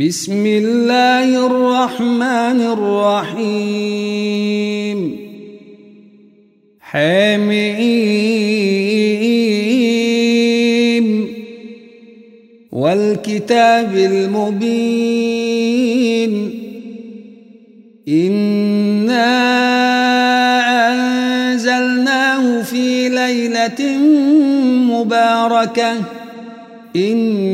بسم الله الرحمن الرحيم. حميم. والكتاب المبين. إنا أنزلناه في ليلة مباركة. إنا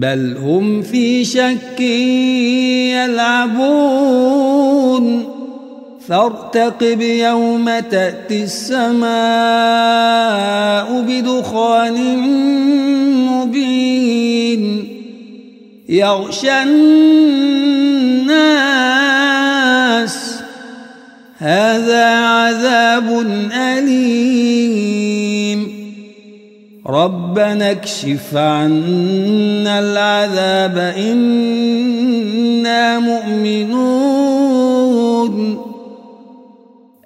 بل هم في شك يلعبون. فارتقب يوم تأتي السماء بدخان مبين. يغشى الناس. هذا عذاب أليم. ربنا اكشف عنا العذاب إنا مؤمنون.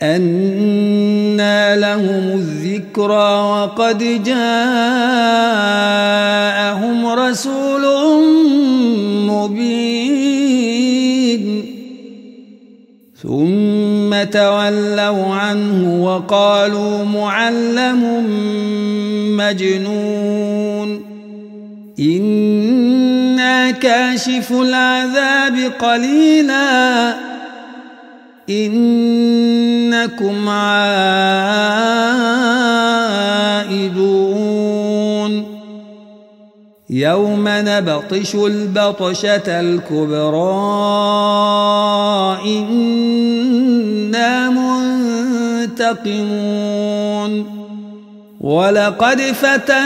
أنا لهم الذكرى وقد جاءهم رسول تولوا عنه وقالوا معلم مجنون. إنا كاشف العذاب قليلا. إنكم عائدون يوم نبطش البطشة الكبرى. إنا منتقمون. ولقد فتنا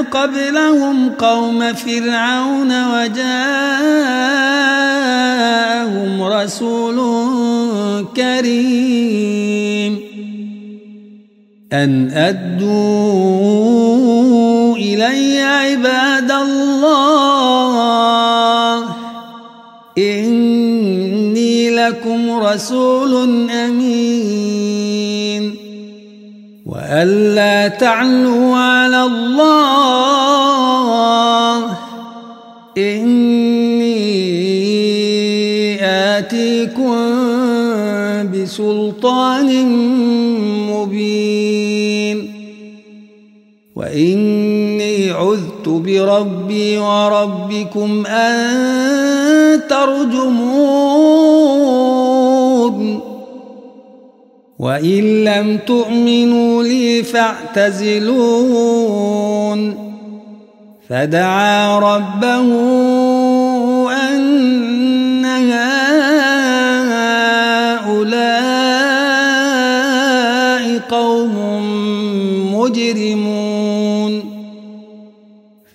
قبلهم قوم فرعون وجاءهم رسول كريم. أن أدوا إلي عباد الله. إني لكم رسول أمين. وألا تعلوا على الله. إني آتيكم بسلطان مبين. وإني عذت بربي وربكم أن ترجمون. وإن لم تؤمنوا لي فاعتزلون. فدعا ربه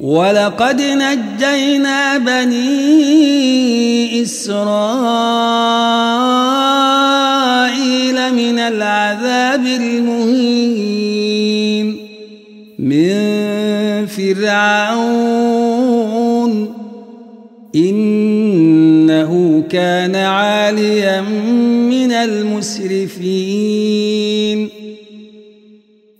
ولقد نجينا بني إسرائيل من العذاب المهين من فرعون إنه كان عاليا من المسرفين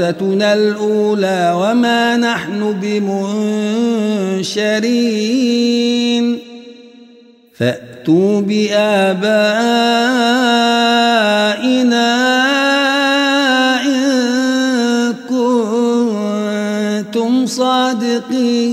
موتتنا الأولى وما نحن بمنشرين. فأتوا بآبائنا إن كنتم صادقين.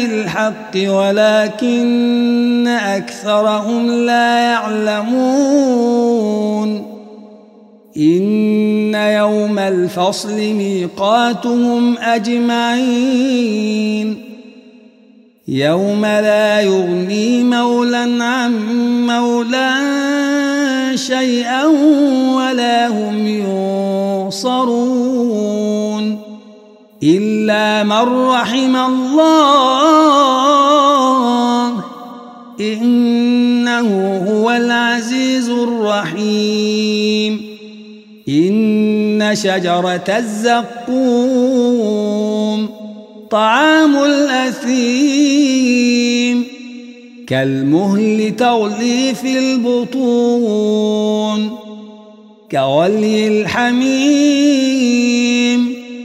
بالحق ولكن أكثرهم لا يعلمون. إن يوم الفصل ميقاتهم أجمعين. يوم لا يغني مولا عن مولا شيئا من رحم الله إنه هو العزيز الرحيم. إن شجرة الزقوم طعام الأثيم كالمهل تغلي في البطون كغلي الحميم.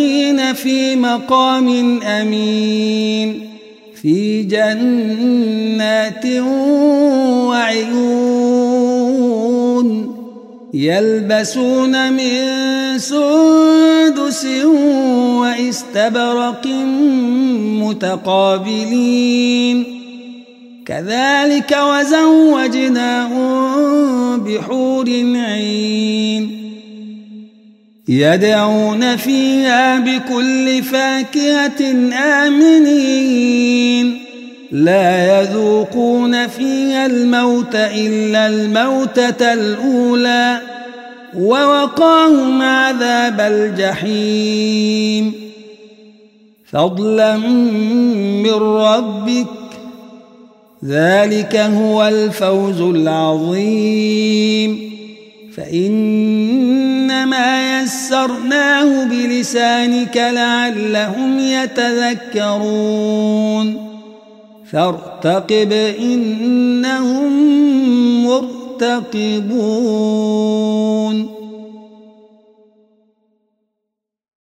المتقين في مقام أمين في جنات وعيون يلبسون من سندس واستبرق متقابلين كذلك وزوجناهم بحور عين يدعون فيها بكل فاكهة آمنين. لا يذوقون فيها الموت إلا الموتة الأولى ووقاهم عذاب الجحيم. فضلا من ربك ذلك هو الفوز العظيم. يسرناه بلسانك لعلهم يتذكرون. فارتقب إنهم مرتقبون.